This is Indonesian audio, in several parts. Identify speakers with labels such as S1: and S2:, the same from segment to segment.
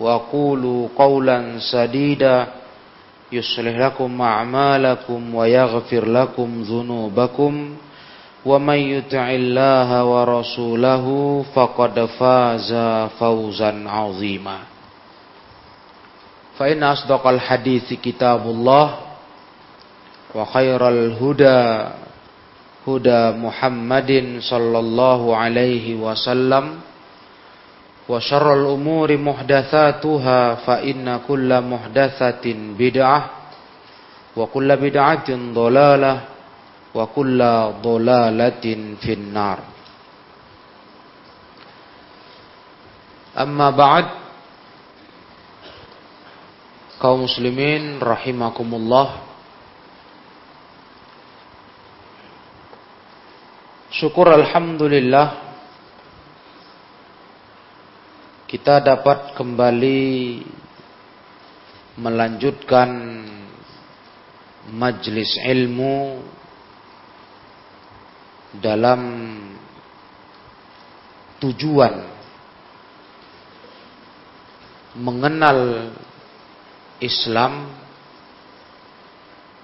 S1: وقولوا قولا سديدا يصلح لكم أعمالكم ويغفر لكم ذنوبكم ومن يطع الله ورسوله فقد فاز فوزا عظيما فإن أصدق الحديث كتاب الله وخير الهدى هدى محمد صلى الله عليه وسلم وشر الأمور محدثاتها فإن كل محدثة بدعة وكل بدعة ضلالة wa kulla dhalalatin finnar Amma ba'd kaum muslimin rahimakumullah Syukur alhamdulillah kita dapat kembali melanjutkan majlis ilmu dalam tujuan mengenal Islam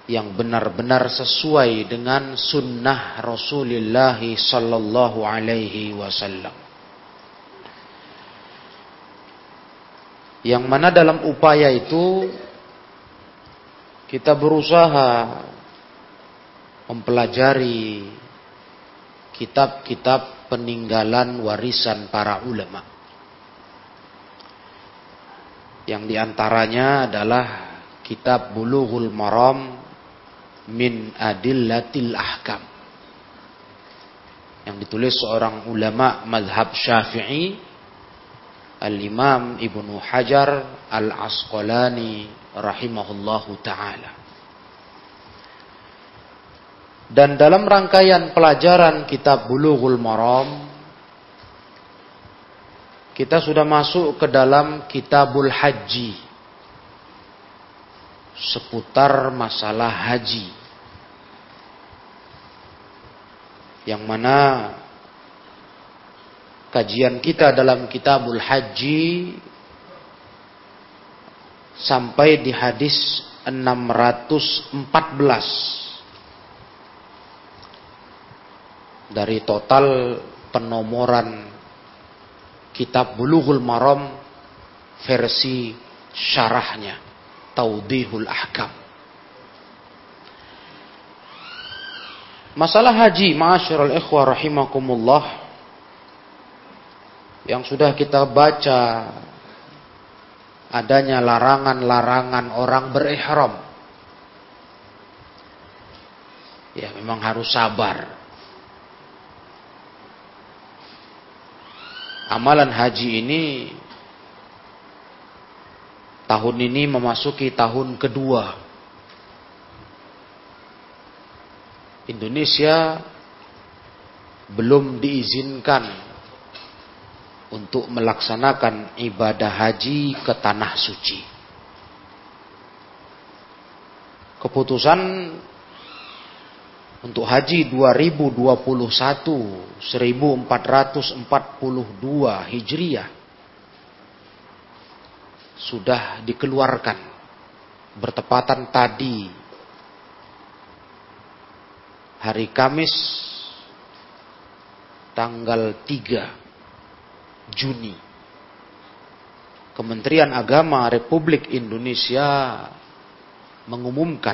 S1: yang benar-benar sesuai dengan sunnah Rasulullah sallallahu alaihi wasallam. Yang mana dalam upaya itu kita berusaha mempelajari kitab-kitab peninggalan warisan para ulama. Yang di antaranya adalah kitab Bulughul Maram min Adillatil Ahkam. Yang ditulis seorang ulama madhab syafi'i Al-Imam Ibnu Hajar Al-Asqalani rahimahullahu ta'ala. Dan dalam rangkaian pelajaran kitab Bulughul Maram kita sudah masuk ke dalam Kitabul Haji seputar masalah haji. Yang mana kajian kita dalam Kitabul Haji sampai di hadis 614 dari total penomoran kitab Bulughul Maram versi syarahnya Taudihul Ahkam. Masalah haji, ma'asyiral ikhwah rahimakumullah yang sudah kita baca adanya larangan-larangan orang berihram. Ya memang harus sabar. amalan haji ini tahun ini memasuki tahun kedua. Indonesia belum diizinkan untuk melaksanakan ibadah haji ke tanah suci. Keputusan untuk haji 2021 1442 Hijriah sudah dikeluarkan bertepatan tadi hari Kamis tanggal 3 Juni Kementerian Agama Republik Indonesia mengumumkan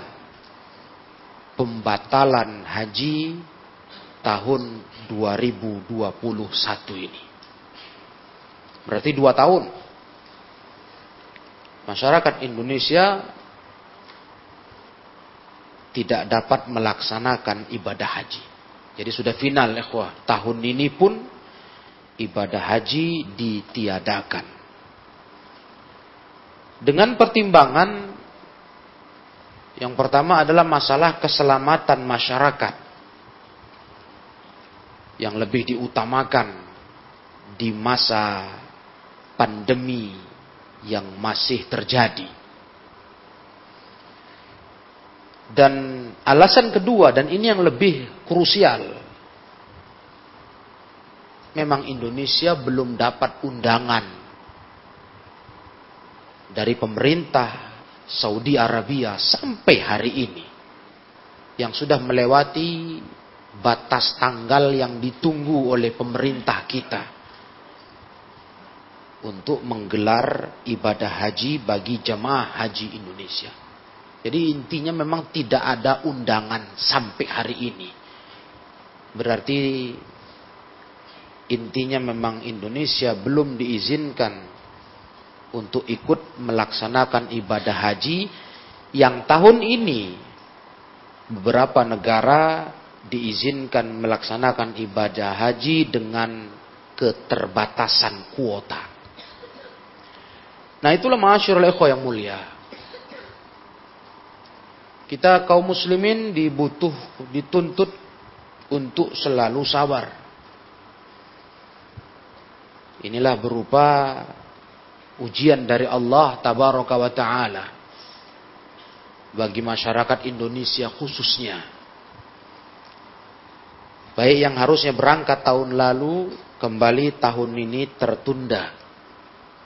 S1: pembatalan haji tahun 2021 ini. Berarti dua tahun. Masyarakat Indonesia tidak dapat melaksanakan ibadah haji. Jadi sudah final ikhwah. Tahun ini pun ibadah haji ditiadakan. Dengan pertimbangan yang pertama adalah masalah keselamatan masyarakat yang lebih diutamakan di masa pandemi yang masih terjadi. Dan alasan kedua dan ini yang lebih krusial. Memang Indonesia belum dapat undangan dari pemerintah Saudi Arabia sampai hari ini yang sudah melewati batas tanggal yang ditunggu oleh pemerintah kita untuk menggelar ibadah haji bagi jemaah haji Indonesia. Jadi intinya memang tidak ada undangan sampai hari ini. Berarti intinya memang Indonesia belum diizinkan untuk ikut melaksanakan ibadah haji yang tahun ini beberapa negara diizinkan melaksanakan ibadah haji dengan keterbatasan kuota. Nah itulah masyarul ikhwah yang mulia. Kita kaum muslimin dibutuh, dituntut untuk selalu sabar. Inilah berupa ujian dari Allah tabaraka wa taala bagi masyarakat Indonesia khususnya. Baik yang harusnya berangkat tahun lalu kembali tahun ini tertunda.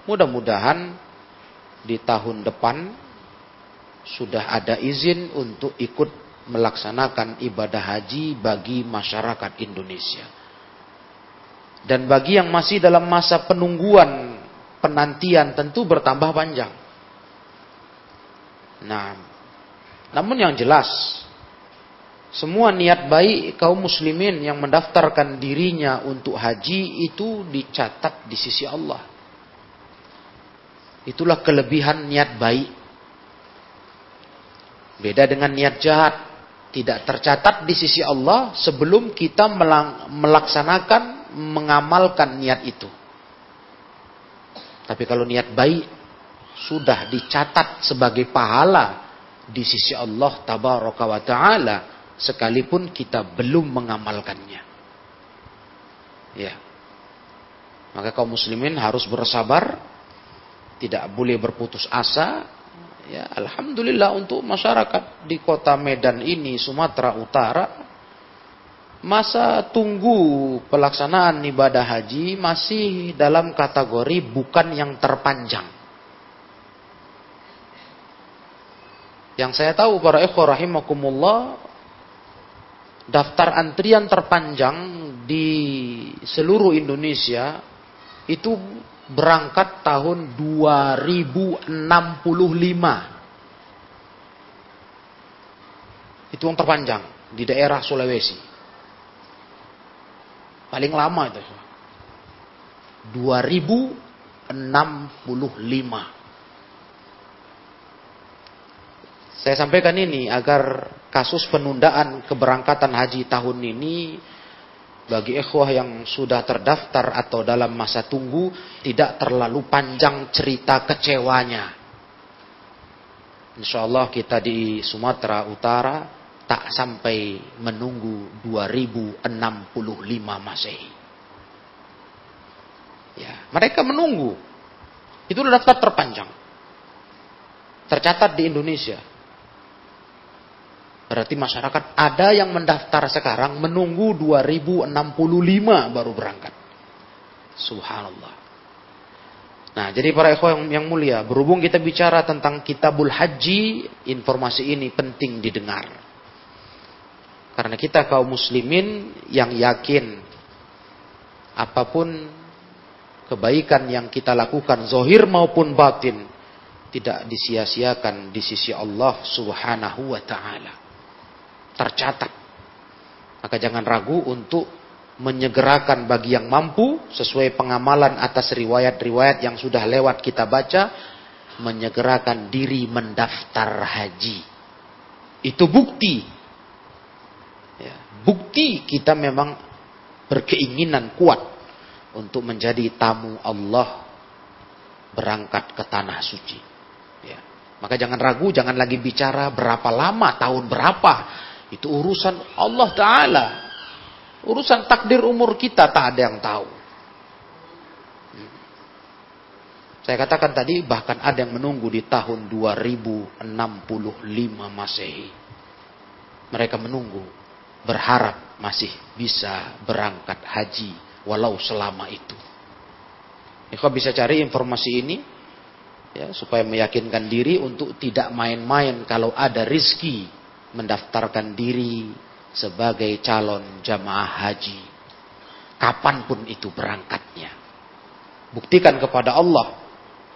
S1: Mudah-mudahan di tahun depan sudah ada izin untuk ikut melaksanakan ibadah haji bagi masyarakat Indonesia. Dan bagi yang masih dalam masa penungguan penantian tentu bertambah panjang. Nah, namun yang jelas, semua niat baik kaum muslimin yang mendaftarkan dirinya untuk haji itu dicatat di sisi Allah. Itulah kelebihan niat baik. Beda dengan niat jahat. Tidak tercatat di sisi Allah sebelum kita melaksanakan, mengamalkan niat itu. Tapi kalau niat baik sudah dicatat sebagai pahala di sisi Allah tabaraka wa taala sekalipun kita belum mengamalkannya. Ya. Maka kaum muslimin harus bersabar, tidak boleh berputus asa. Ya, alhamdulillah untuk masyarakat di kota Medan ini, Sumatera Utara, masa tunggu pelaksanaan ibadah haji masih dalam kategori bukan yang terpanjang. Yang saya tahu para ikhwah rahimakumullah daftar antrian terpanjang di seluruh Indonesia itu berangkat tahun 2065. Itu yang terpanjang di daerah Sulawesi. Paling lama itu. 2065. Saya sampaikan ini agar kasus penundaan keberangkatan haji tahun ini bagi ikhwah yang sudah terdaftar atau dalam masa tunggu tidak terlalu panjang cerita kecewanya. Insya Allah kita di Sumatera Utara tak sampai menunggu 2065 Masehi. Ya, mereka menunggu. Itu daftar terpanjang. Tercatat di Indonesia. Berarti masyarakat ada yang mendaftar sekarang menunggu 2065 baru berangkat. Subhanallah. Nah, jadi para ikhwan yang, yang mulia, berhubung kita bicara tentang kitabul haji, informasi ini penting didengar. Karena kita kaum muslimin yang yakin apa pun kebaikan yang kita lakukan, zohir maupun batin, tidak disia-siakan di sisi Allah subhanahu wa ta'ala. Tercatat. Maka jangan ragu untuk menyegerakan bagi yang mampu sesuai pengamalan atas riwayat-riwayat yang sudah lewat kita baca menyegerakan diri mendaftar haji itu bukti bukti kita memang berkeinginan kuat untuk menjadi tamu Allah berangkat ke tanah suci ya. maka jangan ragu jangan lagi bicara berapa lama tahun berapa itu urusan Allah Ta'ala Urusan takdir umur kita tak ada yang tahu. Saya katakan tadi bahkan ada yang menunggu di tahun 2065 Masehi. Mereka menunggu, berharap masih bisa berangkat haji walau selama itu. Kau bisa cari informasi ini ya supaya meyakinkan diri untuk tidak main-main kalau ada rizki mendaftarkan diri sebagai calon jamaah haji. Kapan pun itu berangkatnya. Buktikan kepada Allah.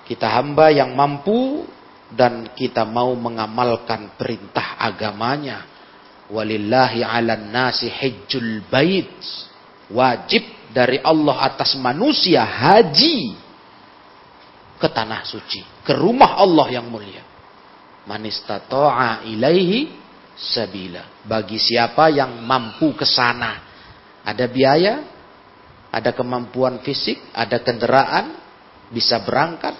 S1: Kita hamba yang mampu dan kita mau mengamalkan perintah agamanya. Walillahi ala nasi hijjul bait. Wajib dari Allah atas manusia haji ke tanah suci. Ke rumah Allah yang mulia. Manistata'a ilaihi sabila. Bagi siapa yang mampu ke sana. Ada biaya, ada kemampuan fisik, ada kendaraan, bisa berangkat.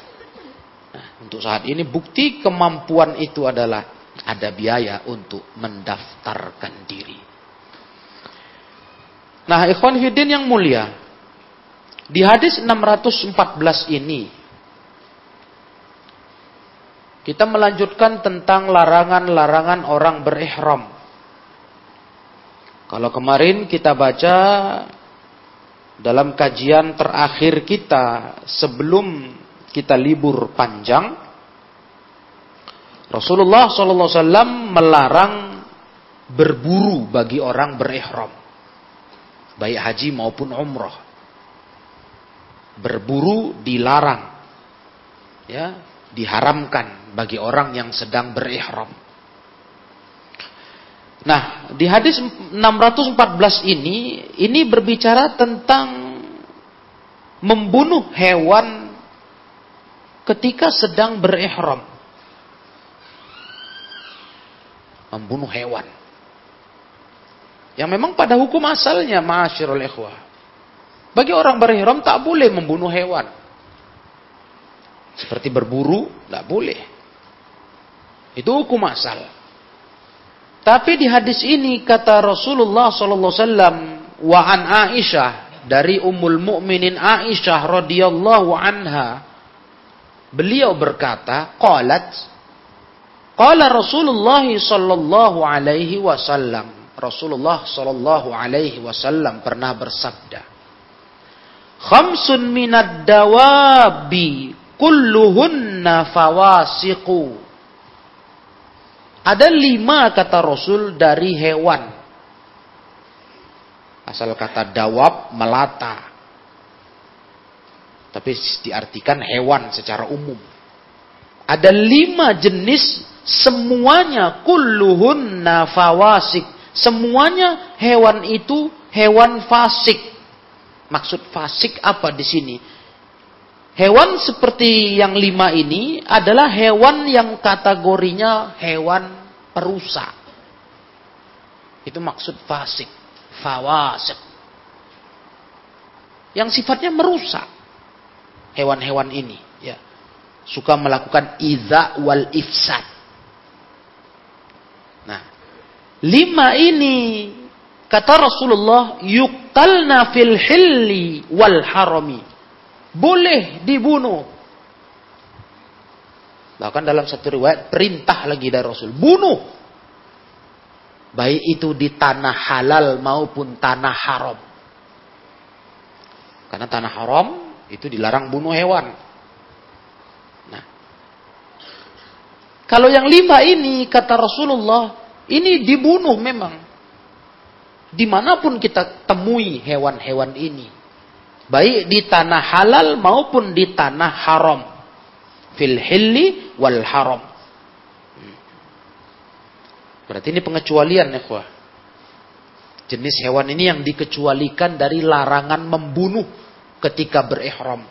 S1: Nah, untuk saat ini bukti kemampuan itu adalah ada biaya untuk mendaftarkan diri. Nah, ikhwan hidin yang mulia, di hadis 614 ini kita melanjutkan tentang larangan-larangan orang berihram. Kalau kemarin kita baca dalam kajian terakhir kita sebelum kita libur panjang, Rasulullah SAW melarang berburu bagi orang berihram, baik haji maupun umroh. Berburu dilarang, ya, diharamkan bagi orang yang sedang berihram. Nah, di hadis 614 ini ini berbicara tentang membunuh hewan ketika sedang berihram. Membunuh hewan. Yang memang pada hukum asalnya ma'asyiral ikhwah. Bagi orang berihram tak boleh membunuh hewan. Seperti berburu, tak boleh. Itu hukum asal. Tapi di hadis ini kata Rasulullah sallallahu alaihi wa an Aisyah dari Ummul Mukminin Aisyah radhiyallahu anha beliau berkata qalat qala Rasulullah sallallahu alaihi wasallam Rasulullah sallallahu alaihi wasallam pernah bersabda Khamsun minad dawabi kulluhunna fawasiqu ada lima kata Rasul dari hewan. Asal kata dawab melata. Tapi diartikan hewan secara umum. Ada lima jenis semuanya kulluhun nafawasik. Semuanya hewan itu hewan fasik. Maksud fasik apa di sini? Hewan seperti yang lima ini adalah hewan yang kategorinya hewan perusak. Itu maksud fasik, fawasik. Yang sifatnya merusak. Hewan-hewan ini. ya Suka melakukan iza wal ifsad. Nah, lima ini kata Rasulullah yuktalna fil hilli wal harami boleh dibunuh. Bahkan dalam satu riwayat perintah lagi dari Rasul, bunuh. Baik itu di tanah halal maupun tanah haram. Karena tanah haram itu dilarang bunuh hewan. Nah, kalau yang lima ini kata Rasulullah, ini dibunuh memang. Di mana pun kita temui hewan-hewan ini. Baik di tanah halal maupun di tanah haram. Fil hilli wal haram. Berarti ini pengecualian ya Jenis hewan ini yang dikecualikan dari larangan membunuh ketika berihram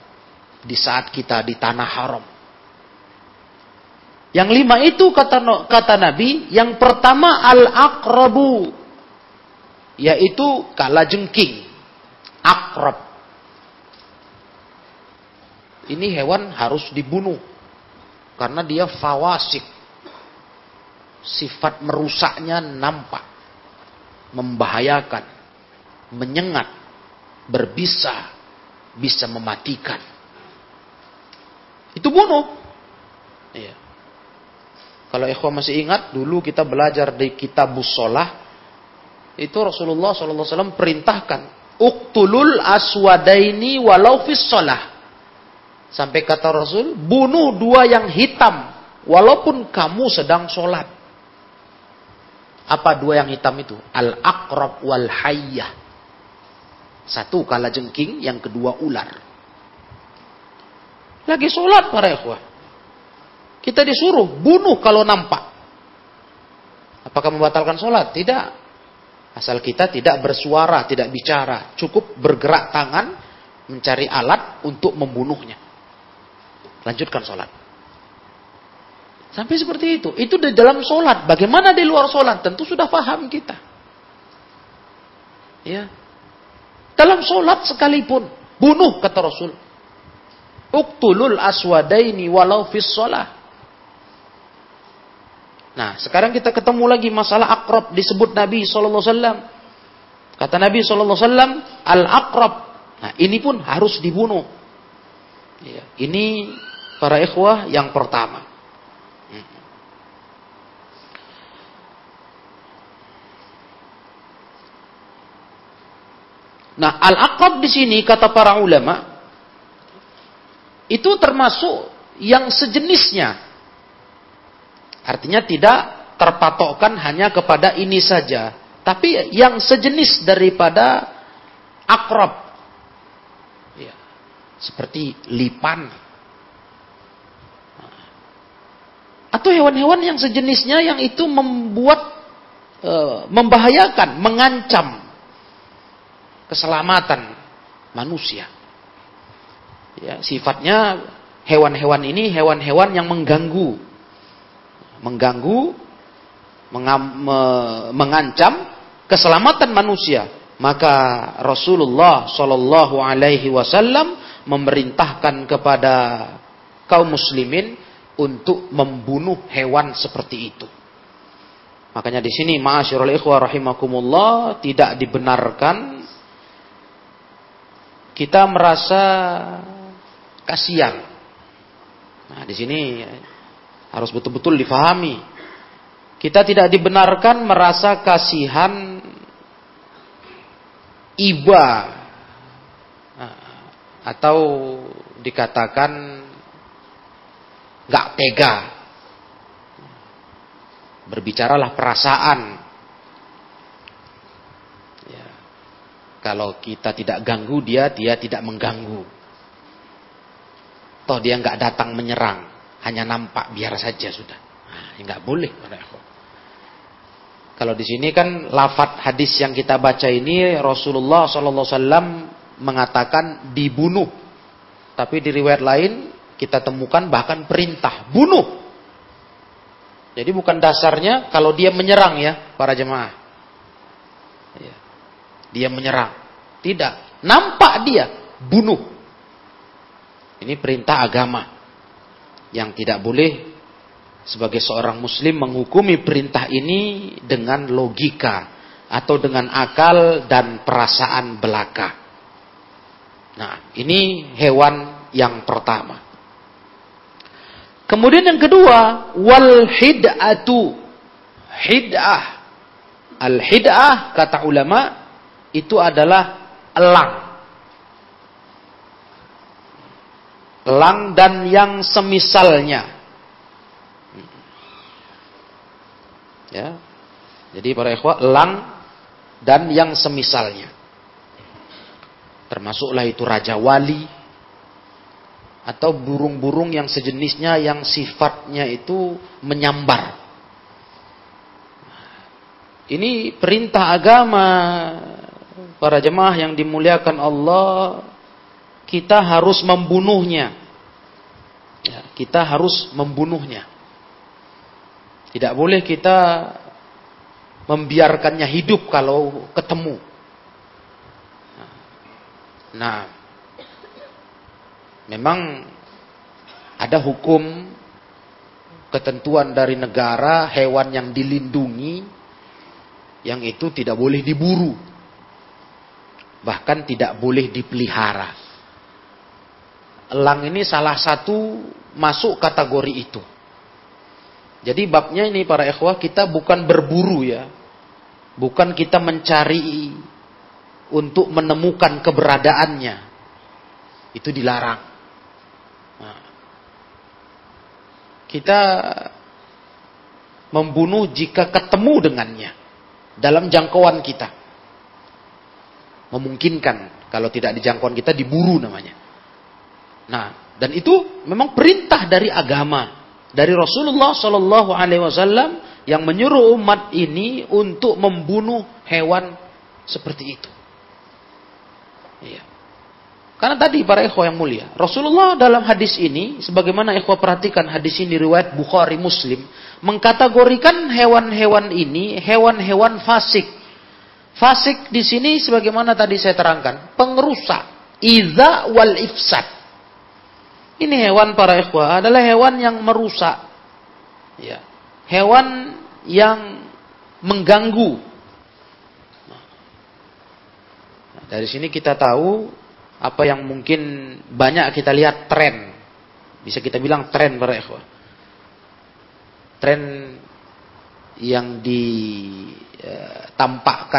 S1: di saat kita di tanah haram. Yang lima itu kata kata Nabi, yang pertama al-aqrabu yaitu kala jengking, akrab. Ini hewan harus dibunuh karena dia fawasik. Sifat merusaknya nampak, membahayakan, menyengat, berbisa, bisa mematikan. Itu bunuh. Iya. Kalau ikhwan masih ingat, dulu kita belajar di kitab Busolah, itu Rasulullah SAW perintahkan, Uktulul aswadaini walau fis Sampai kata Rasul, bunuh dua yang hitam, walaupun kamu sedang sholat. Apa dua yang hitam itu? Al-aqrab wal hayyah. Satu kala jengking, yang kedua ular. Lagi sholat para ikhwah. Kita disuruh bunuh kalau nampak. Apakah membatalkan sholat? Tidak. Asal kita tidak bersuara, tidak bicara. Cukup bergerak tangan, mencari alat untuk membunuhnya. Lanjutkan sholat. Sampai seperti itu. Itu di dalam sholat. Bagaimana di luar sholat? Tentu sudah paham kita. Ya. Dalam sholat sekalipun. Bunuh kata Rasul. Uktulul aswadaini walau fis sholat. Nah, sekarang kita ketemu lagi masalah akrab disebut Nabi SAW. Kata Nabi SAW, al-akrab. Nah, ini pun harus dibunuh. Ya, ini para ikhwah yang pertama. Nah, al-aqrab di sini kata para ulama itu termasuk yang sejenisnya. Artinya tidak terpatokkan hanya kepada ini saja, tapi yang sejenis daripada akrab. Ya, seperti lipan. Atau hewan-hewan yang sejenisnya yang itu membuat e, membahayakan, mengancam keselamatan manusia. Ya, sifatnya hewan-hewan ini hewan-hewan yang mengganggu, mengganggu, me, mengancam keselamatan manusia. Maka Rasulullah Shallallahu Alaihi Wasallam memerintahkan kepada kaum muslimin untuk membunuh hewan seperti itu. Makanya di sini ma'asyiral ikhwah rahimakumullah tidak dibenarkan kita merasa kasihan. Nah, di sini harus betul-betul difahami. Kita tidak dibenarkan merasa kasihan iba nah, atau dikatakan nggak tega. Berbicaralah perasaan Kalau kita tidak ganggu dia, dia tidak mengganggu. Toh dia nggak datang menyerang, hanya nampak biar saja sudah. Nah, nggak boleh. Kalau di sini kan lafat hadis yang kita baca ini Rasulullah SAW mengatakan dibunuh. Tapi di riwayat lain kita temukan bahkan perintah bunuh. Jadi bukan dasarnya kalau dia menyerang ya para jemaah. Ya dia menyerang. Tidak. Nampak dia, bunuh. Ini perintah agama. Yang tidak boleh sebagai seorang muslim menghukumi perintah ini dengan logika atau dengan akal dan perasaan belaka. Nah, ini hewan yang pertama. Kemudian yang kedua, wal hid'atu. Hid'ah Al-hid'ah kata ulama itu adalah elang. Elang dan yang semisalnya. Ya. Jadi para ikhwah elang dan yang semisalnya. Termasuklah itu raja wali atau burung-burung yang sejenisnya yang sifatnya itu menyambar. Ini perintah agama para jemaah yang dimuliakan Allah, kita harus membunuhnya. Ya, kita harus membunuhnya. Tidak boleh kita membiarkannya hidup kalau ketemu. Nah, memang ada hukum ketentuan dari negara hewan yang dilindungi yang itu tidak boleh diburu. Bahkan tidak boleh dipelihara. Elang ini salah satu masuk kategori itu. Jadi babnya ini para ikhwah kita bukan berburu ya. Bukan kita mencari untuk menemukan keberadaannya. Itu dilarang. Nah, kita membunuh jika ketemu dengannya dalam jangkauan kita. Memungkinkan kalau tidak di jangkauan kita diburu namanya. Nah, dan itu memang perintah dari agama dari Rasulullah Shallallahu Alaihi Wasallam yang menyuruh umat ini untuk membunuh hewan seperti itu. Iya. Karena tadi para ikhwah yang mulia, Rasulullah dalam hadis ini, sebagaimana ikhwah perhatikan hadis ini riwayat Bukhari Muslim, mengkategorikan hewan-hewan ini hewan-hewan fasik. Fasik di sini sebagaimana tadi saya terangkan, pengerusak, iza wal ifsad. Ini hewan para ikhwah adalah hewan yang merusak. Ya. Hewan yang mengganggu. Nah, dari sini kita tahu apa yang mungkin banyak kita lihat tren. Bisa kita bilang tren para ikhwah. Tren yang ditampakkan,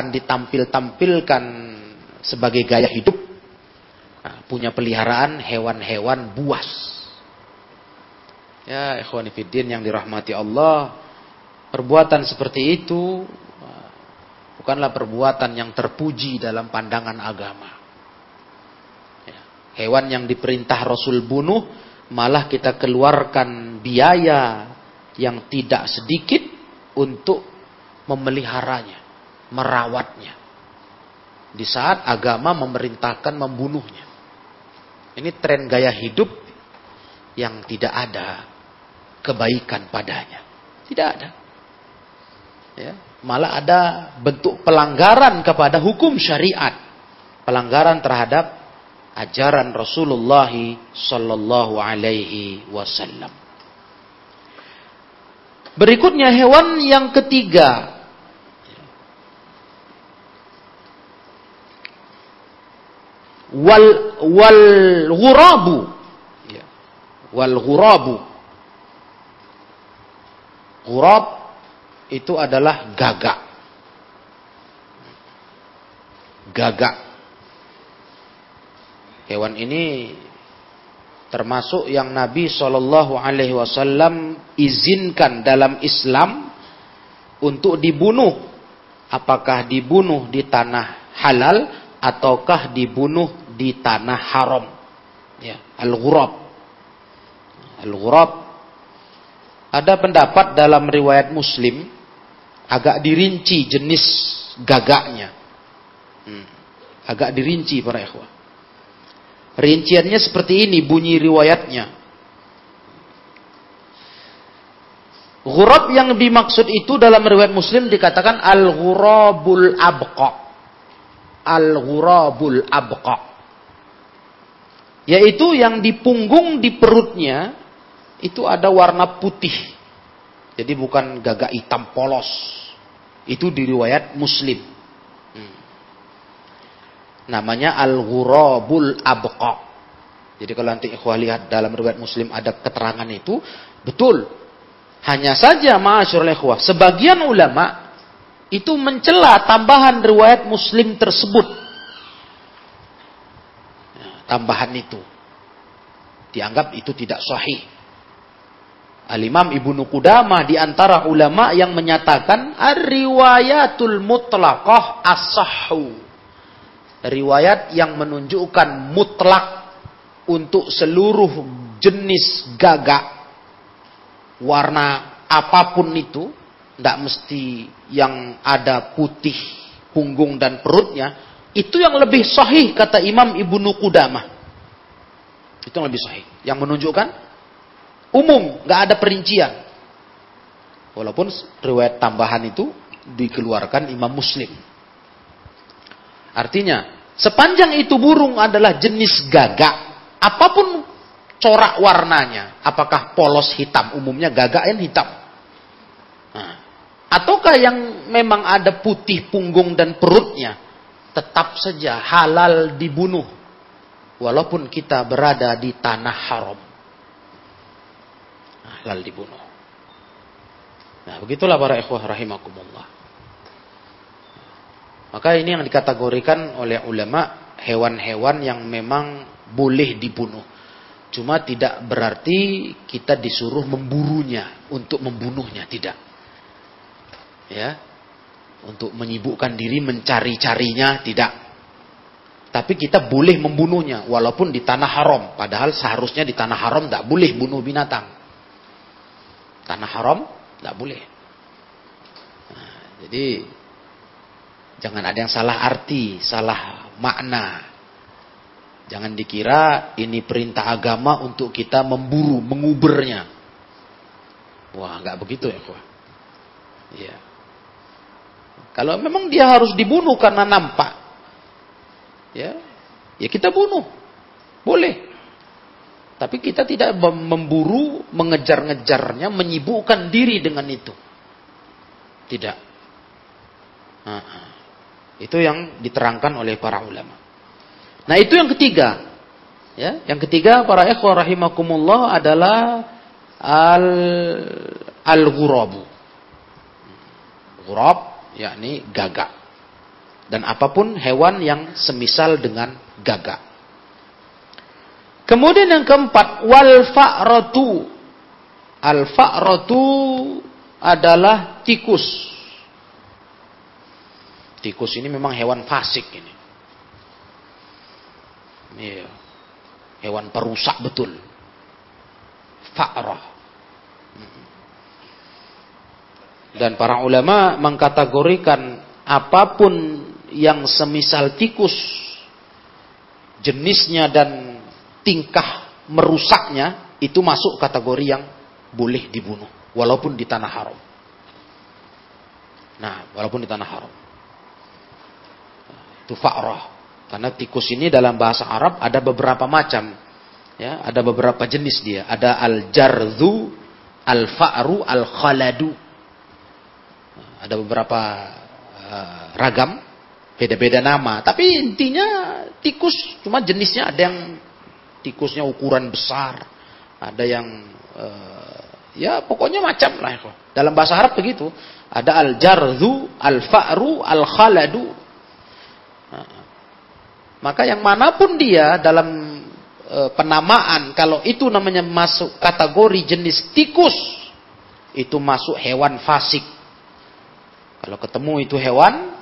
S1: eh, ditampil-tampilkan sebagai gaya hidup. Nah, punya peliharaan hewan-hewan buas. Ya, ikhwanifidin yang dirahmati Allah. Perbuatan seperti itu bukanlah perbuatan yang terpuji dalam pandangan agama. Hewan yang diperintah Rasul bunuh, malah kita keluarkan biaya yang tidak sedikit untuk memeliharanya, merawatnya. Di saat agama memerintahkan membunuhnya. Ini tren gaya hidup yang tidak ada kebaikan padanya. Tidak ada. Ya, malah ada bentuk pelanggaran kepada hukum syariat. Pelanggaran terhadap ajaran Rasulullah sallallahu alaihi wasallam. Berikutnya hewan yang ketiga. Wal wal ghurabu. Ya. Wal ghurabu. Ghurab itu adalah gagak. Gagak Hewan ini termasuk yang Nabi Shallallahu Alaihi Wasallam izinkan dalam Islam untuk dibunuh. Apakah dibunuh di tanah halal ataukah dibunuh di tanah haram? Ya, al-ghurab. Al-ghurab ada pendapat dalam riwayat Muslim agak dirinci jenis gagaknya. Hmm, agak dirinci para ikhwah. Rinciannya seperti ini bunyi riwayatnya. Ghurab yang dimaksud itu dalam riwayat Muslim dikatakan al-ghurabul abqa. Al-ghurabul abqa. Yaitu yang di punggung di perutnya itu ada warna putih. Jadi bukan gagak hitam polos. Itu di riwayat Muslim namanya al-ghurabul abqa. Jadi kalau nanti ikhwah lihat dalam riwayat Muslim ada keterangan itu, betul. Hanya saja ma'asyurul ikhwah, sebagian ulama itu mencela tambahan riwayat Muslim tersebut. Tambahan itu dianggap itu tidak sahih. Al-Imam Ibnu Qudamah di antara ulama yang menyatakan ar-riwayatul mutlaqah as-sahhu. Riwayat yang menunjukkan mutlak untuk seluruh jenis gagak warna apa pun itu tidak mesti yang ada putih punggung dan perutnya, itu yang lebih sahih kata Imam Ibnu Qudamah. Itu yang lebih sahih. Yang menunjukkan umum, nggak ada perincian. Walaupun riwayat tambahan itu dikeluarkan Imam Muslim. Artinya, sepanjang itu burung adalah jenis gagak, apa pun corak warnanya, apakah polos hitam, umumnya gagak yang hitam. Ataukah yang memang ada putih punggung dan perutnya, tetap saja halal dibunuh. Walaupun kita berada di tanah haram. Halal dibunuh. Nah, begitulah para ikhwah rahimakumullah. Maka ini yang dikategorikan oleh ulama hewan-hewan yang memang boleh dibunuh. Cuma tidak berarti kita disuruh memburunya untuk membunuhnya, tidak ya untuk menyibukkan diri mencari-carinya tidak. Tapi kita boleh membunuhnya walaupun di tanah haram. Padahal seharusnya di tanah haram tidak boleh bunuh binatang. Tanah haram tidak boleh. Nah, jadi jangan ada yang salah arti salah makna. Jangan dikira ini perintah agama untuk kita memburu mengubernya wah nggak begitu ya kuah Iya. Kalau memang dia harus dibunuh karena nampak, ya, ya kita bunuh, boleh. Tapi kita tidak memburu, mengejar-ngejarnya, menyibukkan diri dengan itu. Tidak. Nah, itu yang diterangkan oleh para ulama. Nah itu yang ketiga. Ya, yang ketiga para ikhwah rahimakumullah adalah al al-ghurabu. Ghurab yakni gagak. Dan apa pun hewan yang semisal dengan gagak. Kemudian yang keempat, wal fa'ratu. Al fa'ratu adalah tikus. Tikus ini memang hewan fasik ini. Iya. Hewan perusak betul. Fa'rah. Dan para ulama mengkategorikan apa pun yang semisal tikus jenisnya dan tingkah merusaknya itu masuk kategori yang boleh dibunuh walaupun di tanah haram. Nah, walaupun di tanah haram. Itu fa'rah. Karena tikus ini dalam bahasa Arab ada beberapa macam. Ya, ada beberapa jenis dia. Ada al-jardhu, al-fa'ru, al-khaladu. Ada beberapa uh, ragam, beda-beda nama. Tapi intinya tikus, cuma jenisnya ada yang tikusnya ukuran besar, ada yang uh, ya pokoknya macam lah. Dalam bahasa Arab begitu. Ada al-jardhu, al-fa'ru, al-khaladu. Nah, maka yang mana pun dia dalam uh, penamaan, kalau itu namanya masuk kategori jenis tikus, itu masuk hewan fasik kalau ketemu itu hewan,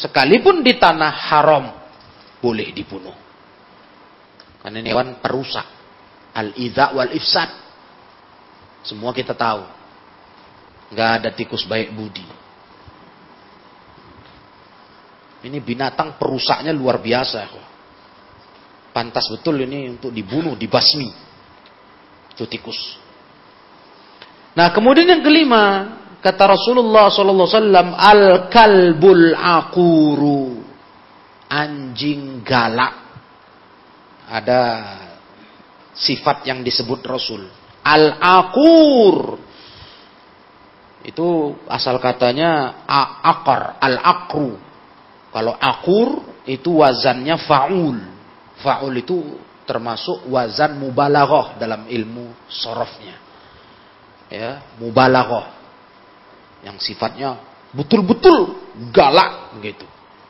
S1: sekalipun di tanah haram, boleh dibunuh. Karena ini hewan perusak. Al-idha wal ifsad. Semua kita tahu. Nggak ada tikus baik budi. Ini binatang perusaknya luar biasa. Pantas betul ini untuk dibunuh, dibasmi. Itu tikus. Nah kemudian yang kelima, Kata Rasulullah sallallahu alaihi wasallam, "Al-kalbul aquru." Anjing galak. Ada sifat yang disebut Rasul. Al-aqur. Itu asal katanya akar, al-akru. Kalau akur itu wazannya faul. Faul itu termasuk wazan mubalaghah dalam ilmu sorofnya. Ya, mubalaghah yang sifatnya betul-betul galak gitu.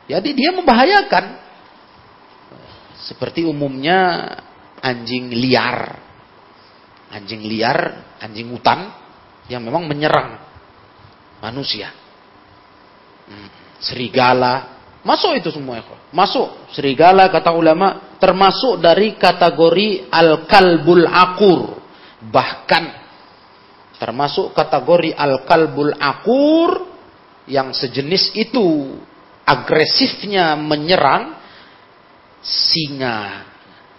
S1: Jadi dia membahayakan. Seperti umumnya anjing liar. Anjing liar, anjing hutan yang memang menyerang manusia. Hmm, serigala, masuk itu semua ya. Masuk serigala kata ulama termasuk dari kategori al-kalbul akur. Bahkan termasuk kategori al-kalbul akur yang sejenis itu agresifnya menyerang singa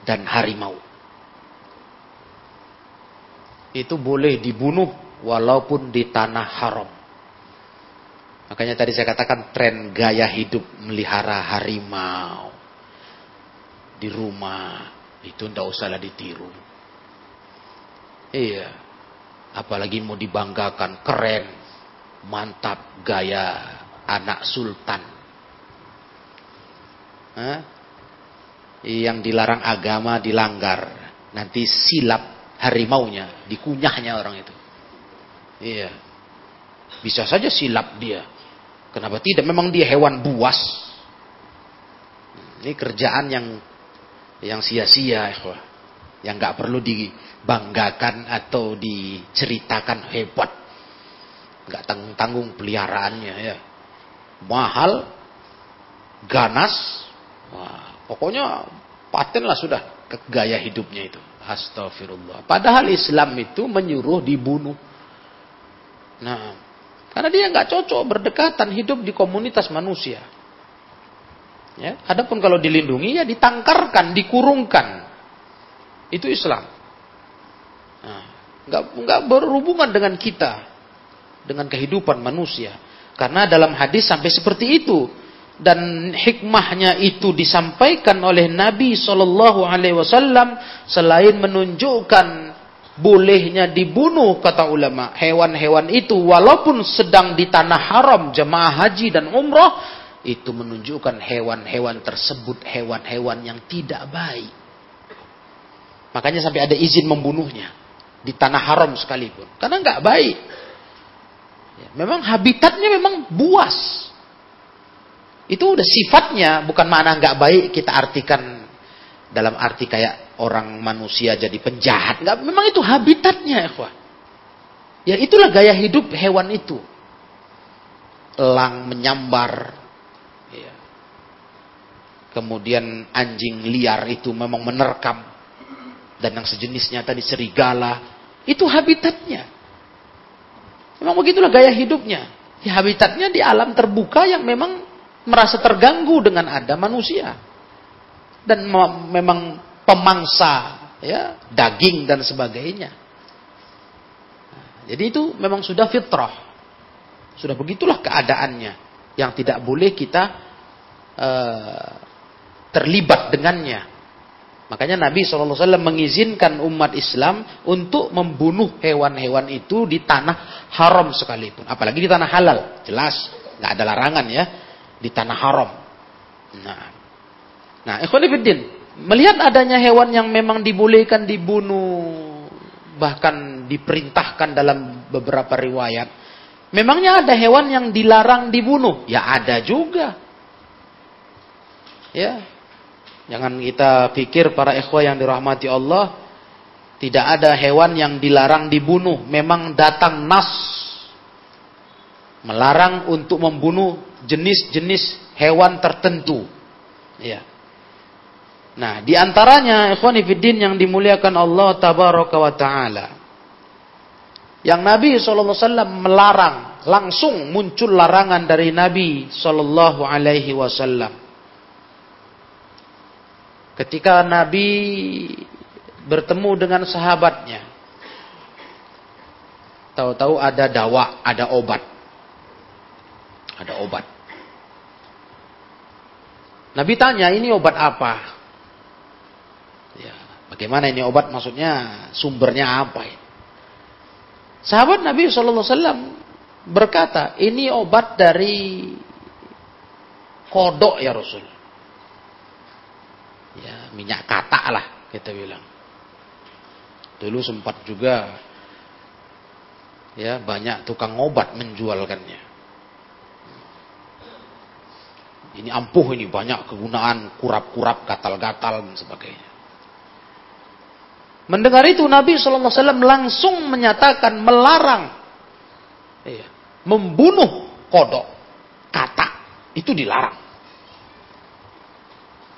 S1: dan harimau. Itu boleh dibunuh walaupun di tanah haram. Makanya tadi saya katakan tren gaya hidup melihara harimau di rumah itu ndak usahlah ditiru. Iya. Apalagi mau dibanggakan keren, mantap gaya anak sultan. Hah? Yang dilarang agama dilanggar. Nanti silap harimaunya, dikunyahnya orang itu. Iya. Bisa saja silap dia. Kenapa tidak? Memang dia hewan buas. Ini kerjaan yang yang sia-sia, yang nggak perlu dibanggakan atau diceritakan hebat, nggak tanggung tanggung peliharaannya ya, mahal, ganas, wah, pokoknya paten lah sudah ke gaya hidupnya itu. Astagfirullah. Padahal Islam itu menyuruh dibunuh. Nah, karena dia nggak cocok berdekatan hidup di komunitas manusia. Ya, adapun kalau dilindungi ya ditangkarkan, dikurungkan. Itu Islam. Nggak nggak berhubungan dengan kita, dengan kehidupan manusia. Karena dalam hadis sampai seperti itu. Dan hikmahnya itu disampaikan oleh Nabi Shallallahu Alaihi Wasallam selain menunjukkan bolehnya dibunuh kata ulama hewan-hewan itu walaupun sedang di tanah haram jemaah haji dan umroh itu menunjukkan hewan-hewan tersebut hewan-hewan yang tidak baik. Makanya sampai ada izin membunuhnya di tanah haram sekalipun karena nggak baik ya, memang habitatnya memang buas itu udah sifatnya bukan mana nggak baik kita artikan dalam arti kayak orang manusia jadi penjahat. Enggak, memang itu habitatnya, ikhwah. Ya itulah gaya hidup hewan itu. Elang menyambar. Ya. Kemudian anjing liar itu memang menerkam. Dan yang sejenisnya tadi serigala. Itu habitatnya. Memang begitulah gaya hidupnya. Ya, habitatnya di alam terbuka yang memang merasa terganggu dengan ada manusia dan memang pemangsa ya daging dan sebagainya. Jadi itu memang sudah fitrah. Sudah begitulah keadaannya yang tidak boleh kita uh, terlibat dengannya. Makanya Nabi SAW mengizinkan umat Islam untuk membunuh hewan-hewan itu di tanah haram sekalipun. Apalagi di tanah halal. Jelas, nggak ada larangan ya. Di tanah haram. Nah, Nah, ikhwanifiddin, melihat adanya hewan yang memang dibolehkan dibunuh, bahkan diperintahkan dalam beberapa riwayat, memangnya ada hewan yang dilarang dibunuh? Ya ada juga. Ya. Jangan kita pikir para ikhwah yang dirahmati Allah, tidak ada hewan yang dilarang dibunuh. Memang datang nas melarang untuk membunuh jenis-jenis hewan tertentu. Ya. Nah, di antaranya ikhwan fillah yang dimuliakan Allah tabaraka wa taala. Yang Nabi SAW melarang, langsung muncul larangan dari Nabi wasallam. Ketika Nabi bertemu dengan sahabatnya, tahu-tahu ada dawa, ada obat. Ada obat. Nabi tanya, ini obat apa? Bagaimana ini obat maksudnya sumbernya apa? Sahabat Nabi SAW berkata, ini obat dari kodok ya Rasul. Ya, minyak katak lah kita bilang. Dulu sempat juga ya banyak tukang obat menjualkannya. Ini ampuh ini banyak kegunaan kurap-kurap, gatal-gatal dan sebagainya. Mendengar itu Nabi SAW langsung menyatakan melarang iya, membunuh kodok, kata itu dilarang.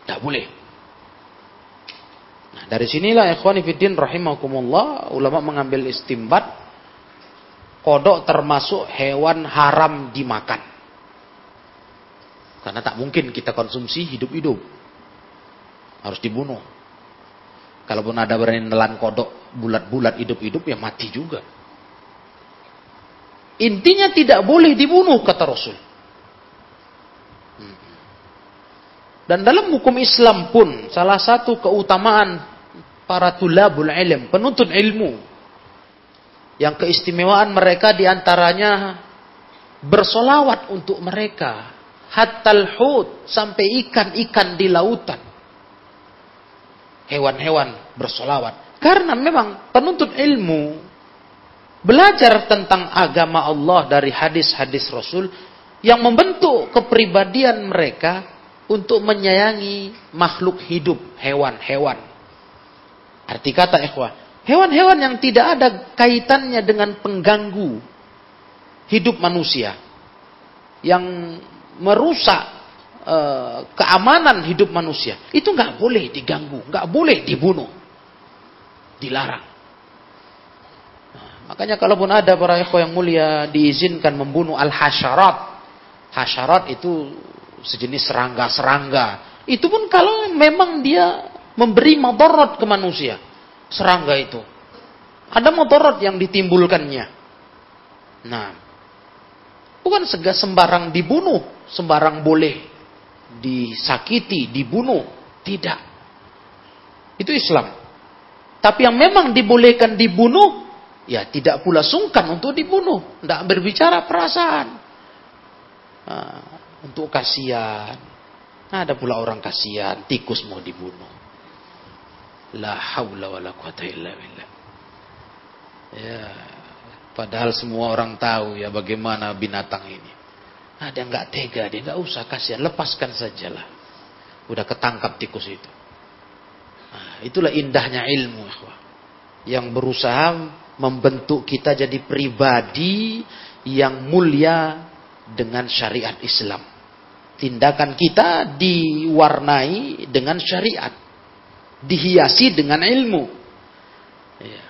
S1: Tidak boleh. Dari sinilah ikhwan fiddin rahimakumullah ulama mengambil istimbat kodok termasuk hewan haram dimakan. Karena tak mungkin kita konsumsi hidup-hidup. Harus dibunuh. Kalaupun ada berani nelan kodok bulat-bulat hidup-hidup ya mati juga. Intinya tidak boleh dibunuh kata Rasul. Hmm. Dan dalam hukum Islam pun salah satu keutamaan para tulabul ilm, penuntut ilmu yang keistimewaan mereka di antaranya bersolawat untuk mereka hattal hud sampai ikan-ikan di lautan. Hewan-hewan bersolawat. Karena memang penuntut ilmu belajar tentang agama Allah dari hadis-hadis Rasul yang membentuk kepribadian mereka untuk menyayangi makhluk hidup, hewan-hewan. Arti kata ikhwah, hewan-hewan yang tidak ada kaitannya dengan pengganggu hidup manusia. Yang merusak uh, keamanan hidup manusia, itu nggak boleh diganggu, nggak boleh dibunuh, dilarang. Nah, makanya kalaupun ada para ikhwah yang mulia diizinkan membunuh al hasyarat, hasyarat itu sejenis serangga-serangga. Itu pun kalau memang dia memberi madarat ke manusia, serangga itu. Ada madarat yang ditimbulkannya. Nah, bukan segala sembarang dibunuh, sembarang boleh disakiti, dibunuh. Tidak. Itu Islam. Tapi yang memang dibolehkan dibunuh, ya tidak pula sungkan untuk dibunuh. Tidak berbicara perasaan. Nah, untuk kasihan. Nah, ada pula orang kasihan, tikus mau dibunuh. La haula wa la quwata illa billah. Ya, padahal semua orang tahu ya bagaimana binatang ini. Ada yang nggak tega, dia nggak usah kasihan, lepaskan sajalah. Udah ketangkap tikus itu. Nah, itulah indahnya ilmu, yang berusaha membentuk kita jadi pribadi yang mulia dengan syariat Islam. Tindakan kita diwarnai dengan syariat, dihiasi dengan ilmu.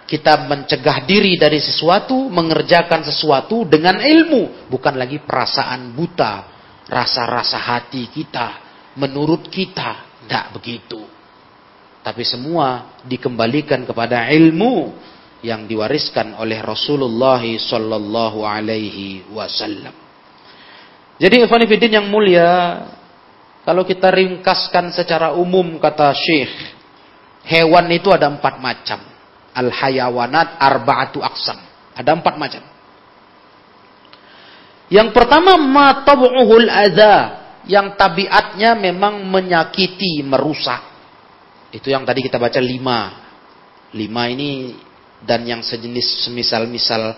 S1: Kita mencegah diri dari sesuatu, mengerjakan sesuatu dengan ilmu, bukan lagi perasaan buta, rasa-rasa hati kita, menurut kita, tidak begitu. Tapi semua dikembalikan kepada ilmu yang diwariskan oleh Rasulullah sallallahu alaihi wasallam. Jadi ikhwan yang mulia, kalau kita ringkaskan secara umum kata Syekh, hewan itu ada empat macam al-hayawanat arba'atu aksam. Ada empat macam. Yang pertama matabu'uhul adha. Yang tabiatnya memang menyakiti, merusak. Itu yang tadi kita baca lima. Lima ini dan yang sejenis semisal-misal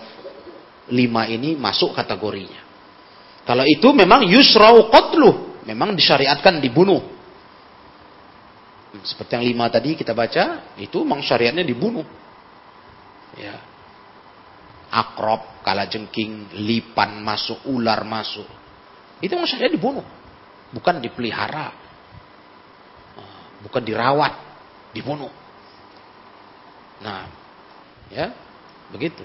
S1: lima ini masuk kategorinya. Kalau itu memang yusra'u qatluh. Memang disyariatkan dibunuh. Seperti yang lima tadi kita baca, itu memang syariatnya dibunuh ya akrob, jengking, lipan masuk, ular masuk. Itu maksudnya dibunuh. Bukan dipelihara. Bukan dirawat. Dibunuh. Nah, ya, begitu.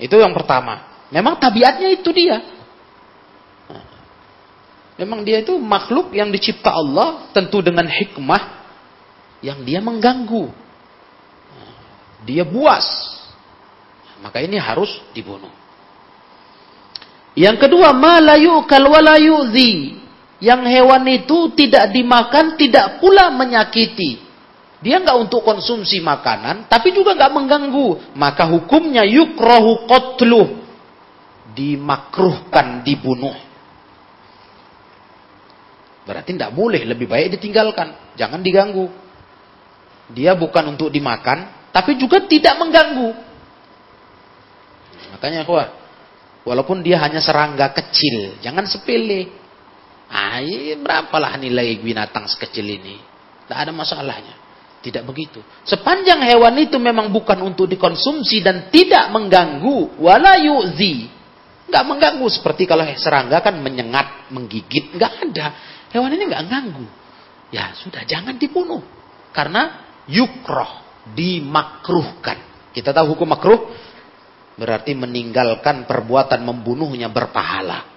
S1: Itu yang pertama. Memang tabiatnya itu dia. Memang dia itu makhluk yang dicipta Allah tentu dengan hikmah yang dia mengganggu. Dia buas. Maka ini harus dibunuh. Yang kedua, malayu kalwalayuzi. Yang hewan itu tidak dimakan, tidak pula menyakiti. Dia nggak untuk konsumsi makanan, tapi juga nggak mengganggu. Maka hukumnya yukrohu qatluh. Dimakruhkan, dibunuh. Berarti tidak boleh, lebih baik ditinggalkan. Jangan diganggu. Dia bukan untuk dimakan, tapi juga tidak mengganggu. Makanya kuah, walaupun dia hanya serangga kecil, jangan sepele. Ah, Ah, berapalah nilai binatang sekecil ini? Tidak ada masalahnya. Tidak begitu. Sepanjang hewan itu memang bukan untuk dikonsumsi dan tidak mengganggu, wala yu'zi. Nggak mengganggu seperti kalau serangga kan menyengat, menggigit, nggak ada. Hewan ini nggak ganggu. Ya sudah, jangan dibunuh. Karena yukroh, dimakruhkan. Kita tahu hukum makruh berarti meninggalkan perbuatan membunuhnya berpahala.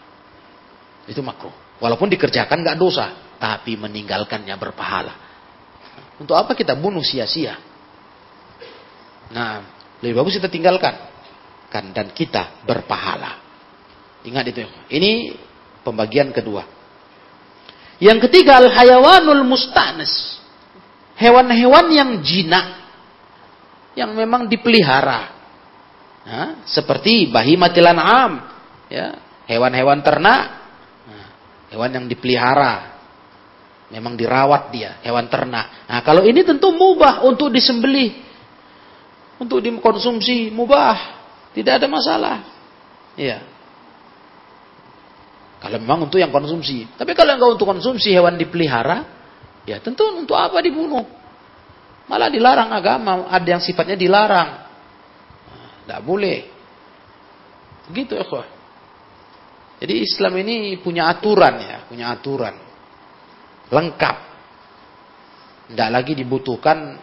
S1: Itu makruh. Walaupun dikerjakan nggak dosa, tapi meninggalkannya berpahala. Untuk apa kita bunuh sia-sia? Nah, lebih bagus kita tinggalkan. Kan dan kita berpahala. Ingat itu. Ini pembagian kedua. Yang ketiga al-hayawanul mustanis. Hewan-hewan yang jinak yang memang dipelihara. Nah, seperti bahimatil am, ya, hewan-hewan ternak, hewan yang dipelihara, Memang dirawat dia, hewan ternak. Nah, kalau ini tentu mubah untuk disembelih. Untuk dikonsumsi, mubah. Tidak ada masalah. Iya. Kalau memang untuk yang konsumsi. Tapi kalau enggak untuk konsumsi hewan dipelihara, ya tentu untuk apa dibunuh? Malah dilarang agama, ada yang sifatnya dilarang. Tidak nah, boleh. Gitu ya, Jadi Islam ini punya aturan ya, punya aturan lengkap. Tidak lagi dibutuhkan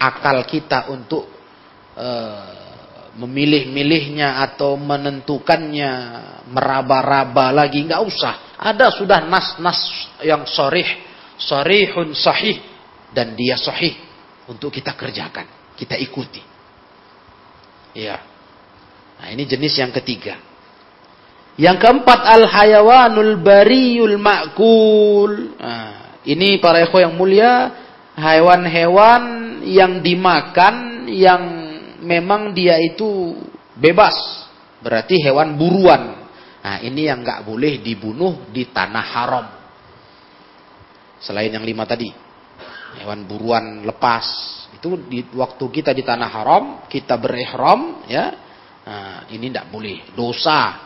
S1: akal kita untuk uh, memilih-milihnya atau menentukannya, meraba-raba lagi. Nggak usah. Ada sudah nas-nas yang sorih, sorihun sahih. Dan dia sahih untuk kita kerjakan. Kita ikuti. Ya. Nah ini jenis yang ketiga. Yang keempat al-hayawanul bariyul ma'kul. Nah, ini para ekho yang mulia, hewan-hewan yang dimakan yang memang dia itu bebas. Berarti hewan buruan. Nah, ini yang nggak boleh dibunuh di tanah haram. Selain yang lima tadi. Hewan buruan lepas. Itu di waktu kita di tanah haram, kita berihram ya. Nah, ini tidak boleh, dosa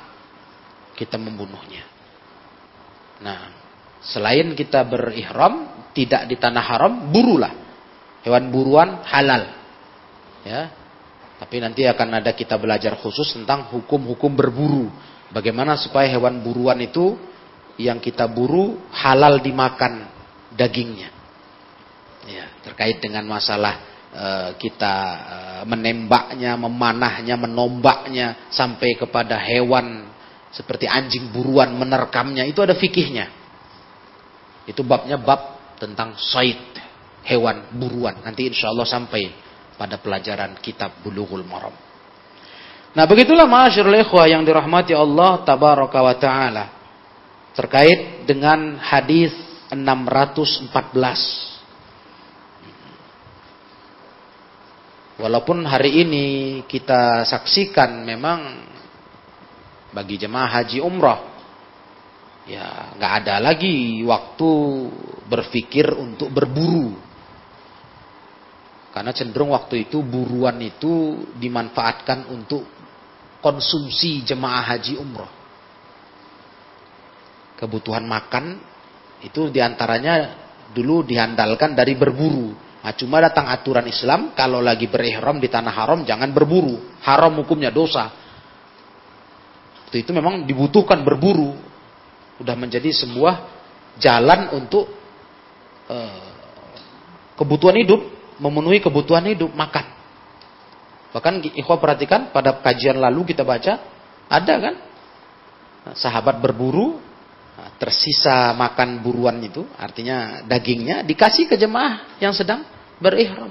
S1: kita membunuhnya. Nah, selain kita berihram, tidak di tanah haram, burulah. Hewan buruan halal. Ya. Tapi nanti akan ada kita belajar khusus tentang hukum-hukum berburu. Bagaimana supaya hewan buruan itu yang kita buru halal dimakan dagingnya. Ya, terkait dengan masalah uh, kita uh, menembaknya, memanahnya, menombaknya sampai kepada hewan seperti anjing buruan menerkamnya itu ada fikihnya. Itu babnya bab tentang said hewan buruan. Nanti insya Allah sampai pada pelajaran kitab Bulughul Maram. Nah begitulah ma'asyirul ikhwah yang dirahmati Allah tabaraka wa ta'ala. Terkait dengan hadis 614. Walaupun hari ini kita saksikan memang bagi jemaah haji umrah. Ya, nggak ada lagi waktu berpikir untuk berburu. Karena cenderung waktu itu buruan itu dimanfaatkan untuk konsumsi jemaah haji umrah. Kebutuhan makan itu di antaranya dulu dihandalkan dari berburu. Nah, cuma datang aturan Islam kalau lagi berihram di tanah haram jangan berburu. Haram hukumnya dosa. Waktu itu memang dibutuhkan berburu. Udah menjadi sebuah jalan untuk uh, kebutuhan hidup, memenuhi kebutuhan hidup, makan. Bahkan ikhwah perhatikan pada kajian lalu kita baca, ada kan? Sahabat berburu, tersisa makan buruan itu, artinya dagingnya dikasih ke jemaah yang sedang berihram.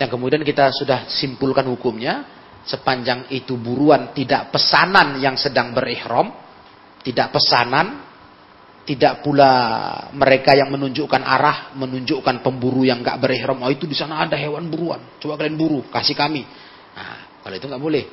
S1: Yang kemudian kita sudah simpulkan hukumnya, sepanjang itu buruan tidak pesanan yang sedang berihram, tidak pesanan, tidak pula mereka yang menunjukkan arah, menunjukkan pemburu yang nggak berihram. Oh itu di sana ada hewan buruan, coba kalian buru, kasih kami. Nah, kalau itu nggak boleh.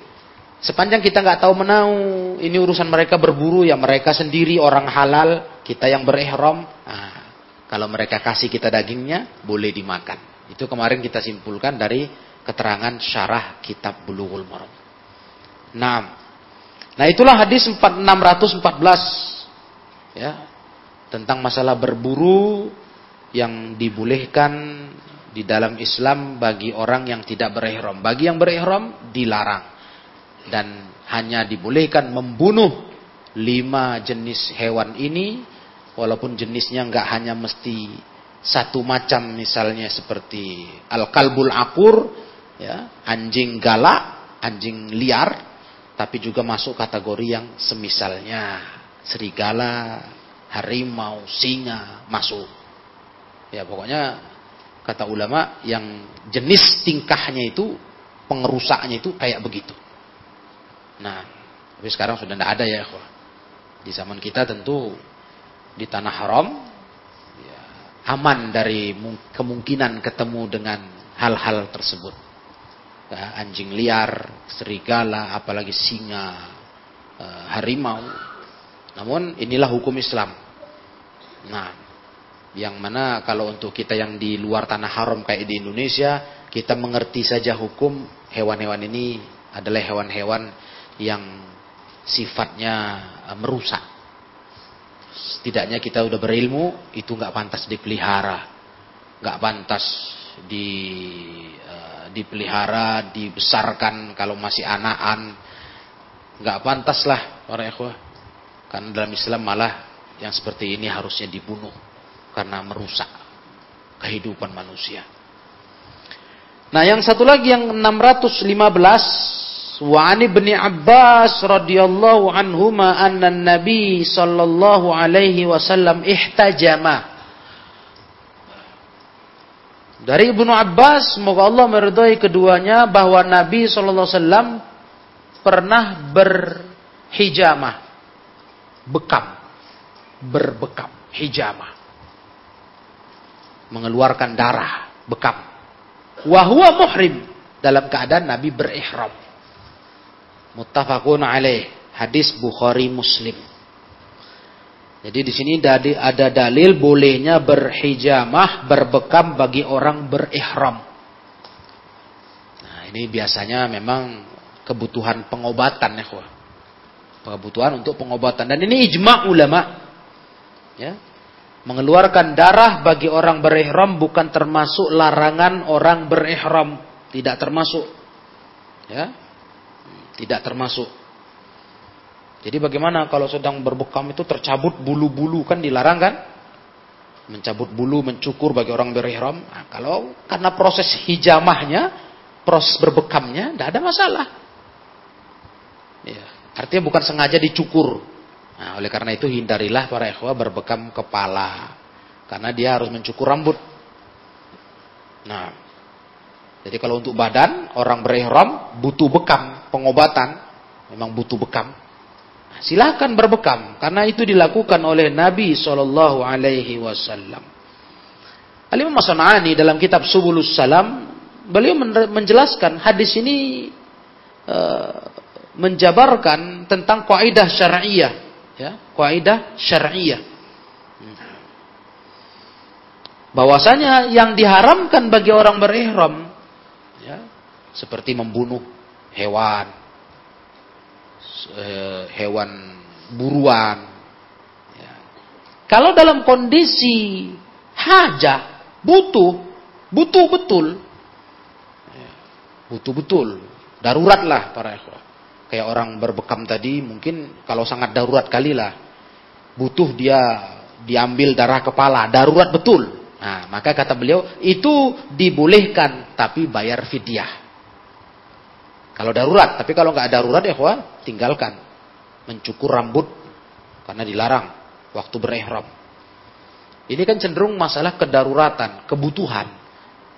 S1: Sepanjang kita nggak tahu menau, ini urusan mereka berburu ya mereka sendiri orang halal, kita yang berihram. Nah, kalau mereka kasih kita dagingnya, boleh dimakan. Itu kemarin kita simpulkan dari keterangan syarah kitab Bulughul Maram. Nah, nah itulah hadis 614 ya. tentang masalah berburu yang dibolehkan di dalam Islam bagi orang yang tidak berihram. Bagi yang berihram dilarang dan hanya dibolehkan membunuh lima jenis hewan ini walaupun jenisnya nggak hanya mesti satu macam misalnya seperti al-kalbul akur ya, anjing galak, anjing liar tapi juga masuk kategori yang semisalnya serigala, harimau, singa masuk. Ya pokoknya kata ulama yang jenis tingkahnya itu pengerusaknya itu kayak begitu. Nah, tapi sekarang sudah tidak ada ya, Di zaman kita tentu di tanah haram ya, aman dari kemungkinan ketemu dengan hal-hal tersebut. Ya, anjing liar, serigala, apalagi singa, eh, harimau. Namun inilah hukum Islam. Nah, yang mana kalau untuk kita yang di luar tanah haram kayak di Indonesia, kita mengerti saja hukum hewan-hewan ini adalah hewan-hewan yang sifatnya eh, merusak. Setidaknya kita udah berilmu, itu nggak pantas dipelihara, nggak pantas di uh, dipelihara, dibesarkan kalau masih anakan, nggak pantas lah para ikhwah. Karena dalam Islam malah yang seperti ini harusnya dibunuh karena merusak kehidupan manusia. Nah, yang satu lagi yang 615 ani bin Abbas radhiyallahu anhuma anna Nabi sallallahu alaihi wasallam ihtajama. Dari Ibnu Abbas, semoga Allah meridhai keduanya bahwa Nabi sallallahu alaihi wasallam pernah berhijamah, bekam, berbekam, hijamah mengeluarkan darah bekam. Wahwa muhrim dalam keadaan Nabi berihram. Muttafaqun alaih. Hadis Bukhari Muslim. Jadi di sini ada dalil bolehnya berhijamah, berbekam bagi orang berihram. Nah, ini biasanya memang kebutuhan pengobatan ya, Kebutuhan untuk pengobatan dan ini ijma ulama. Ya, Mengeluarkan darah bagi orang berihram bukan termasuk larangan orang berihram, tidak termasuk. Ya. Tidak termasuk. Jadi bagaimana kalau sedang berbekam itu tercabut bulu-bulu kan dilarang kan? Mencabut bulu, mencukur bagi orang berihram. Nah, kalau karena proses hijamahnya, proses berbekamnya, tidak ada masalah. Ya. Artinya bukan sengaja dicukur. Nah, oleh karena itu hindarilah para ikhwah berbekam kepala. Karena dia harus mencukur rambut. Nah, jadi kalau untuk badan, orang berihram butuh bekam, pengobatan. Memang butuh bekam. Silahkan berbekam. Karena itu dilakukan oleh Nabi SAW. Alaihi Wasallam. Alimah Masana'ani dalam kitab Subulus Salam, beliau menjelaskan hadis ini uh, menjabarkan tentang kaidah syariah ya kaidah syariah bahwasanya yang diharamkan bagi orang berihram seperti membunuh hewan. Eh, hewan buruan. Ya. kalau dalam kondisi hajah butuh butuh betul. Ya, butuh betul. Darurat lah para ikhwah. Kayak orang berbekam tadi mungkin kalau sangat darurat kali lah. Butuh dia diambil darah kepala darurat betul. Nah maka kata beliau itu dibolehkan tapi bayar fidyah kalau darurat tapi kalau nggak darurat ya kawan tinggalkan mencukur rambut karena dilarang waktu berihram ini kan cenderung masalah kedaruratan kebutuhan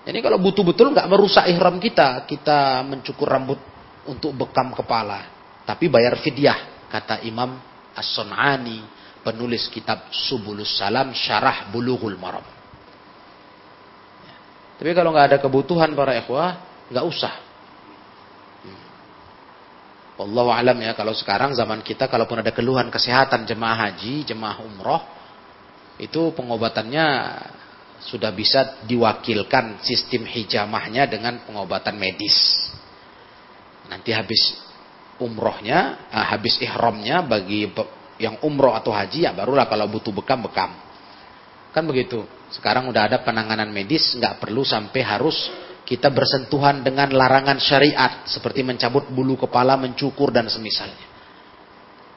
S1: jadi kalau butuh betul nggak merusak ihram kita kita mencukur rambut untuk bekam kepala. Tapi bayar fidyah, kata Imam As-Sun'ani, penulis kitab Subulus Salam, Syarah Bulughul Maram. Tapi kalau nggak ada kebutuhan para ikhwah, nggak usah. Allah alam ya, kalau sekarang zaman kita, kalaupun ada keluhan kesehatan jemaah haji, jemaah umroh, itu pengobatannya sudah bisa diwakilkan sistem hijamahnya dengan pengobatan medis. Nanti habis umrohnya, ah, habis ihramnya bagi yang umroh atau haji ya barulah kalau butuh bekam bekam. Kan begitu. Sekarang udah ada penanganan medis, nggak perlu sampai harus kita bersentuhan dengan larangan syariat seperti mencabut bulu kepala, mencukur dan semisalnya.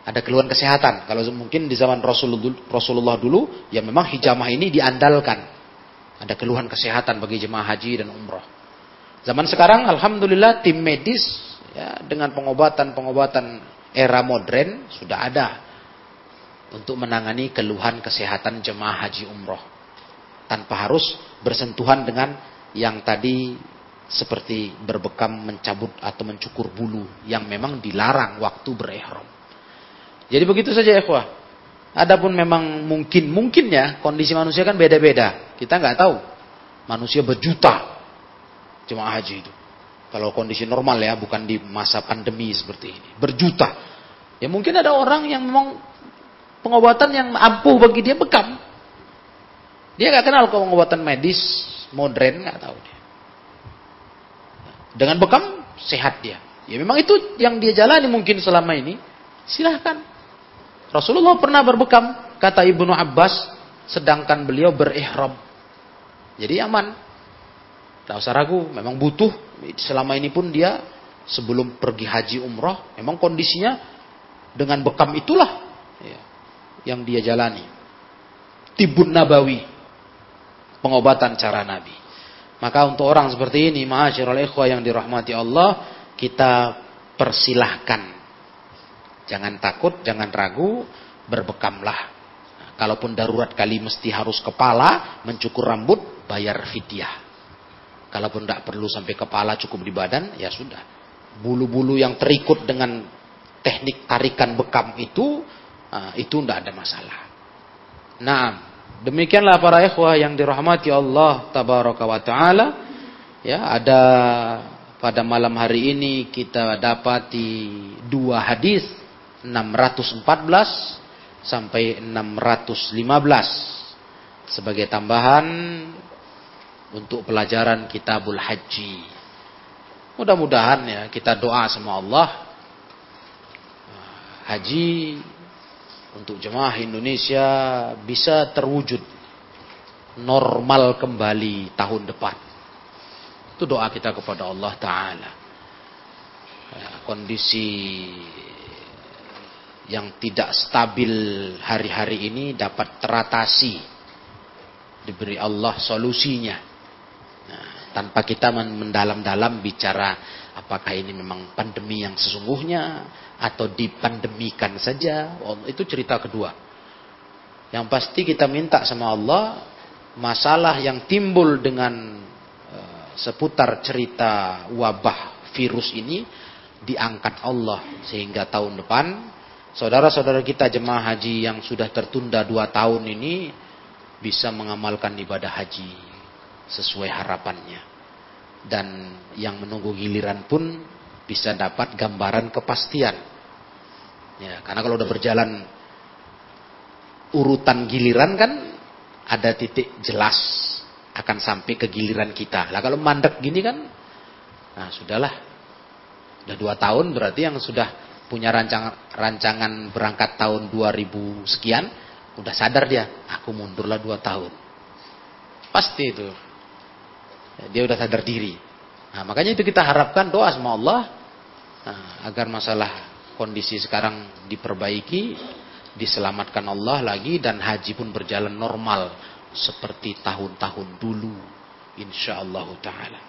S1: Ada keluhan kesehatan. Kalau mungkin di zaman Rasulullah dulu, ya memang hijamah ini diandalkan. Ada keluhan kesehatan bagi jemaah haji dan umroh. Zaman sekarang, alhamdulillah tim medis ya, dengan pengobatan-pengobatan era modern sudah ada untuk menangani keluhan kesehatan jemaah haji umroh tanpa harus bersentuhan dengan yang tadi seperti berbekam mencabut atau mencukur bulu yang memang dilarang waktu berihram. Jadi begitu saja ikhwah. Adapun memang mungkin mungkinnya kondisi manusia kan beda-beda. Kita nggak tahu. Manusia berjuta jemaah haji itu. Kalau kondisi normal ya, bukan di masa pandemi seperti ini. Berjuta. Ya mungkin ada orang yang memang pengobatan yang ampuh bagi dia bekam. Dia nggak kenal pengobatan medis modern, nggak tahu dia. Dengan bekam sehat dia. Ya memang itu yang dia jalani mungkin selama ini. Silahkan. Rasulullah pernah berbekam, kata Ibnu Abbas, sedangkan beliau berihram. Jadi aman. Tidak usah ragu, memang butuh. Selama ini pun dia sebelum pergi haji umroh, memang kondisinya dengan bekam itulah ya, yang dia jalani. Tibun Nabawi, pengobatan cara Nabi. Maka untuk orang seperti ini, ma'asyiral ikhwah yang dirahmati Allah, kita persilahkan. Jangan takut, jangan ragu, berbekamlah. Nah, kalaupun darurat kali mesti harus kepala, mencukur rambut, bayar fidyah. Kalaupun tidak perlu sampai kepala cukup di badan, ya sudah. Bulu-bulu yang terikut dengan teknik tarikan bekam itu, uh, itu tidak ada masalah. Nah, demikianlah para ikhwah yang dirahmati Allah tabaraka wa taala. Ya, ada pada malam hari ini kita dapati dua hadis 614 sampai 615 sebagai tambahan untuk pelajaran kitabul haji. Mudah-mudahan ya kita doa sama Allah haji untuk jemaah Indonesia bisa terwujud normal kembali tahun depan. Itu doa kita kepada Allah Ta'ala. Ya, kondisi yang tidak stabil hari-hari ini dapat teratasi. Diberi Allah solusinya tanpa kita mendalam-dalam bicara apakah ini memang pandemi yang sesungguhnya atau dipandemikan saja. Oh, itu cerita kedua. Yang pasti kita minta sama Allah masalah yang timbul dengan uh, seputar cerita wabah virus ini diangkat Allah sehingga tahun depan saudara-saudara kita jemaah haji yang sudah tertunda dua tahun ini bisa mengamalkan ibadah haji sesuai harapannya. Dan yang menunggu giliran pun bisa dapat gambaran kepastian. Ya, karena kalau udah berjalan urutan giliran kan ada titik jelas akan sampai ke giliran kita. Lah kalau mandek gini kan, nah sudahlah. Udah dua tahun berarti yang sudah punya rancangan, rancangan berangkat tahun 2000 sekian, udah sadar dia, aku mundurlah dua tahun. Pasti itu. Dia udah sadar diri. Nah, makanya itu kita harapkan doa sama Allah nah, agar masalah kondisi sekarang diperbaiki, diselamatkan Allah lagi dan haji pun berjalan normal seperti tahun-tahun dulu insyaallah taala.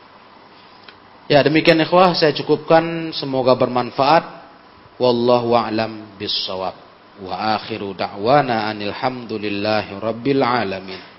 S1: Ya, demikian ikhwah saya cukupkan semoga bermanfaat. Wallahu a'lam bissawab. Wa akhiru da'wana anil hamdulillahi rabbil alamin.